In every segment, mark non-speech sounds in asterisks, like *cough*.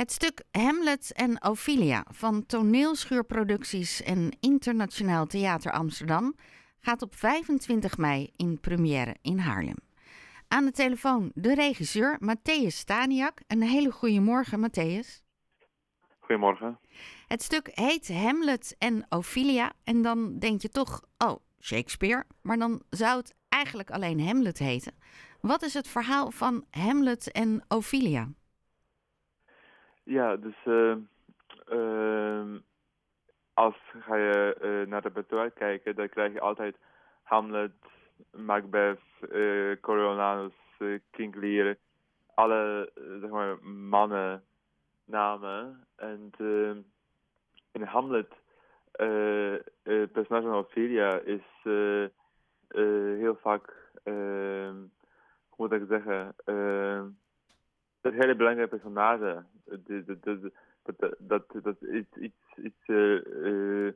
Het stuk Hamlet en Ophelia van toneelschuurproducties en Internationaal Theater Amsterdam gaat op 25 mei in première in Haarlem. Aan de telefoon de regisseur Matthäus Staniak. Een hele goede morgen, Matthäus. Goedemorgen. Het stuk heet Hamlet en Ophelia. En dan denk je toch, oh, Shakespeare. Maar dan zou het eigenlijk alleen Hamlet heten. Wat is het verhaal van Hamlet en Ophelia? Ja, dus uh, uh, als ga je uh, naar het repertoire kijken, dan krijg je altijd Hamlet, Macbeth, uh, Coriolanus, King Lear, alle zeg maar mannen namen. En in Hamlet, het personage van Ophelia is heel vaak, hoe moet ik zeggen, een hele belangrijke personage. Dat, dat, dat, iets, iets, iets uh,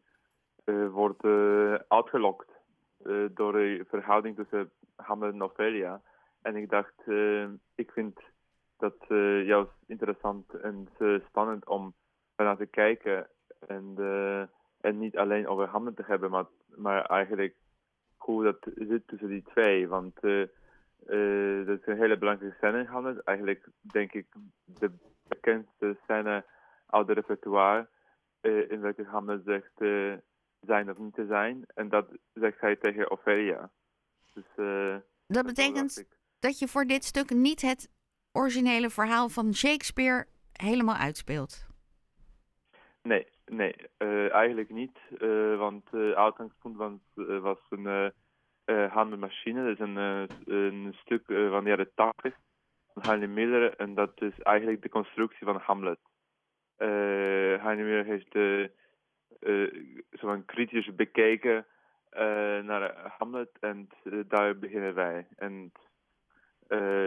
uh, wordt uitgelokt door de verhouding tussen Hamlet en Ophelia. En ik dacht, ik vind dat juist interessant en spannend om naar te kijken. En, en niet alleen over Hamlet te hebben, maar, maar eigenlijk hoe dat zit tussen die twee. Want dat is een hele belangrijke scène in Hamlet. Eigenlijk denk ik de scène uit het repertoire. Uh, in welke Hamlet zegt uh, zijn of niet te zijn. En dat zegt hij tegen Ophelia. Dus, dat betekent dat je voor dit stuk niet het originele verhaal van Shakespeare helemaal uitspeelt? Nee, nee eigenlijk niet. want het uitgangspunt was, was een uh, Hammermachine. Dat is een, uh, een stuk uh, van de jaren 80 Miller. En dat is eigenlijk de constructie van Hamlet. Uh, Miller heeft de, van kritisch bekeken naar Hamlet. En daar beginnen wij. En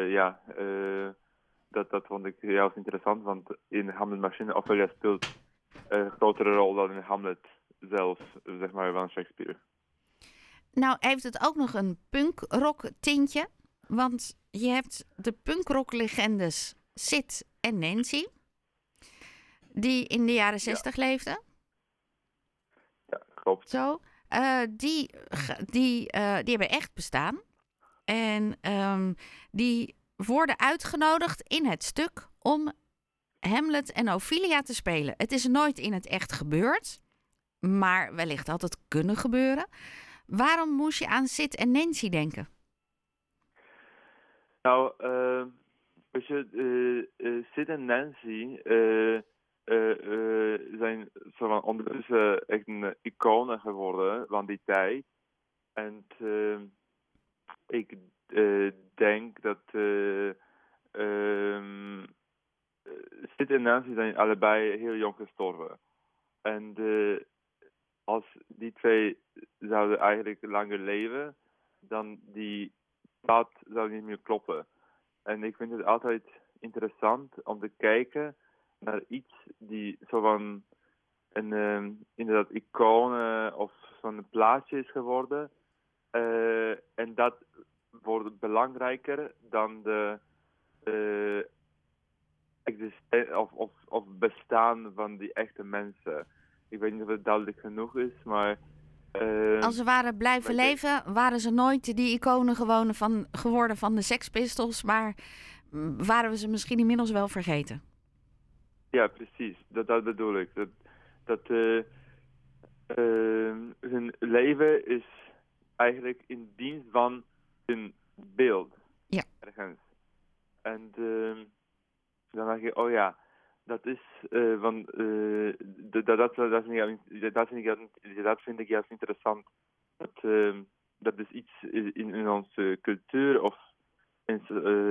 ja, dat, dat vond ik juist interessant. Want in Hamlet Machine, Ophelia speelt een grotere rol dan in Hamlet zelf, zeg maar, van Shakespeare. Nou heeft het ook nog een punkrock tintje. Want je hebt de punkrock legendes Sid en Nancy. Die in de jaren zestig leefden. Ja, klopt. Zo. Uh, die, die, uh, die hebben echt bestaan. En um, die worden uitgenodigd in het stuk om Hamlet en Ophelia te spelen. Het is nooit in het echt gebeurd. Maar wellicht had het kunnen gebeuren. Waarom moest je aan Sid en Nancy denken? Nou, uh, je, uh, Sid en Nancy zijn zo van ondertussen echt een iconen geworden van die tijd. En ehm, ik denk dat ehm, Sid en Nancy zijn allebei heel jong gestorven. En als die twee zouden eigenlijk langer leven, dan die plaat zou niet meer kloppen. En ik vind het altijd interessant om te kijken naar iets die zo van een uh, inderdaad icoon of zo'n plaatje is geworden. Uh, en dat wordt belangrijker dan de uh, of, of, of bestaan van die echte mensen. Ik weet niet of het duidelijk genoeg is, maar... Uh, Als ze waren blijven leven, waren ze nooit die iconen gewoon van, geworden van de Sex Pistols, maar waren we ze misschien inmiddels wel vergeten? Ja, precies. Dat, dat bedoel ik. Dat, dat uh, uh, hun leven is eigenlijk in dienst van hun beeld. Ja. Ergens. En ehm, dan denk je, oh ja, dat is uh, van, uh, dat, dat, dat, vind ik, dat, vind ik, dat vind ik juist interessant. Dat, uh, dat is iets in, in onze cultuur of in,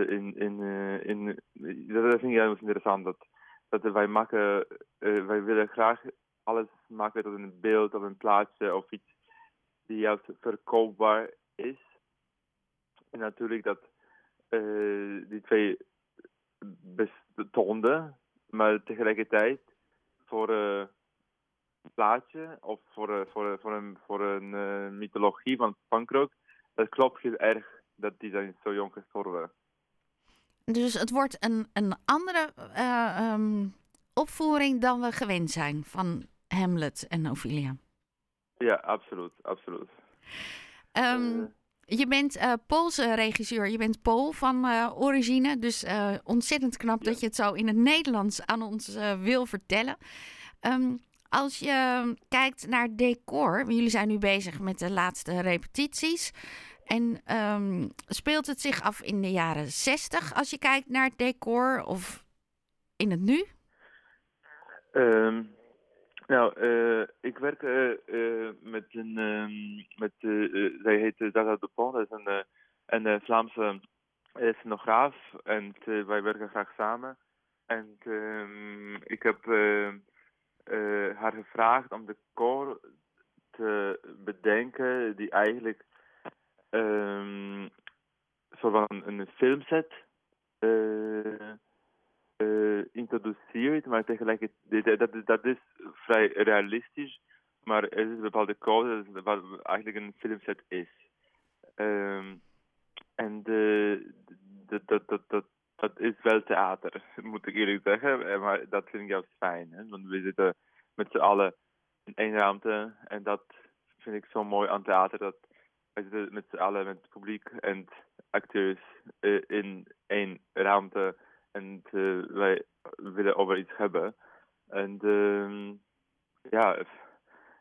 in, in, in, dat vind ik juist interessant. Dat, dat wij maken, wij willen graag alles maken tot een beeld of een plaatje of iets die juist verkoopbaar is. En natuurlijk dat die twee bestoonden maar tegelijkertijd voor uh, een plaatje of voor, uh, voor, voor een, voor een uh, mythologie van punkrock, dat klopt heel erg dat die zijn zo jong gestorven. Dus het wordt een, een andere um, opvoering dan we gewend zijn van Hamlet en Ophelia. Ja, absoluut, absoluut. Ehm, Eh, je bent eh Poolse regisseur, je bent Pool van eh, origine. Dus eh, ontzettend knap dat je het zo in het Nederlands aan ons wil vertellen. Ehm, als je kijkt naar decor, jullie zijn nu bezig met de laatste repetities. En ehm, speelt het zich af in de jaren 60 als je kijkt naar het decor of in het nu? Ehm, nou, eh, ik werk eh, met een, ehm, met, zij heet Zaza Dupont, dat is een, een Vlaamse scenograaf en wij werken graag samen. En ehm, ik heb haar gevraagd om de koor te bedenken die eigenlijk zo van een filmset introduceert, maar tegelijkertijd, dat, dat is vrij realistisch, maar er is een bepaalde code dat- wat eigenlijk een filmset is. Ehm, en de, de, dat, dat, dat, dat is wel theater, *laughs* moet ik eerlijk zeggen, Eh, maar dat vind ik juist fijn, hè? want we zitten met z'n allen in één ruimte en dat vind ik zo mooi aan theater, dat we zitten met z'n allen, met het publiek en acteurs eh, in één ruimte en eh, wij willen over iets hebben. En ehm, ja,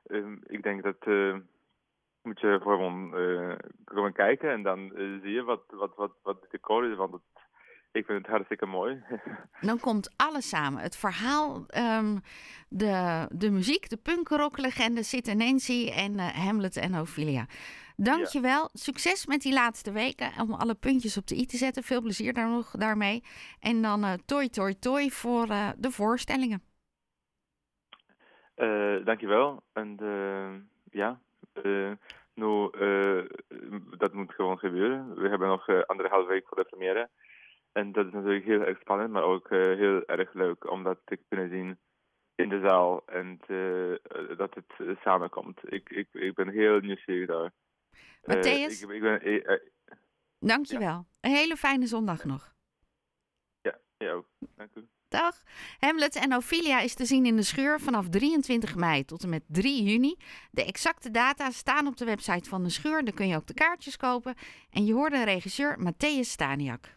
ehm, ik denk dat eh, moet je gewoon eh, gewoon kijken en dan eh, zie je wat, wat, wat, wat de decor is, want het, ik vind het hartstikke mooi. *laughs* Dan komt alles samen. Het verhaal, ehm, de, de muziek, de punkrocklegende Sid en Nancy en eh, Hamlet en Ophelia. Dankjewel. Succes met die laatste weken om alle puntjes op de i te zetten. Veel plezier daar nog daarmee. En dan eh toi toi toi voor eh, de voorstellingen. Eh dankjewel. En ja, eh, dat moet gewoon gebeuren. We hebben nog anderhalf week voor de première. En dat is natuurlijk heel erg spannend, maar ook heel erg leuk om dat te kunnen zien in de zaal en dat het samenkomt. Ik, ik, ik ben heel nieuwsgierig daar. Eh, Matthäus? ik, ik ben, eh, eh, Dankjewel. Een hele fijne zondag nog. ja, ja ook. Dank u. Dag. Hamlet en Ophelia is te zien in de schuur vanaf 23 mei tot en met 3 juni. De exacte data staan op de website van de schuur. Daar kun je ook de kaartjes kopen. En je hoorde regisseur Matthäus Staniak.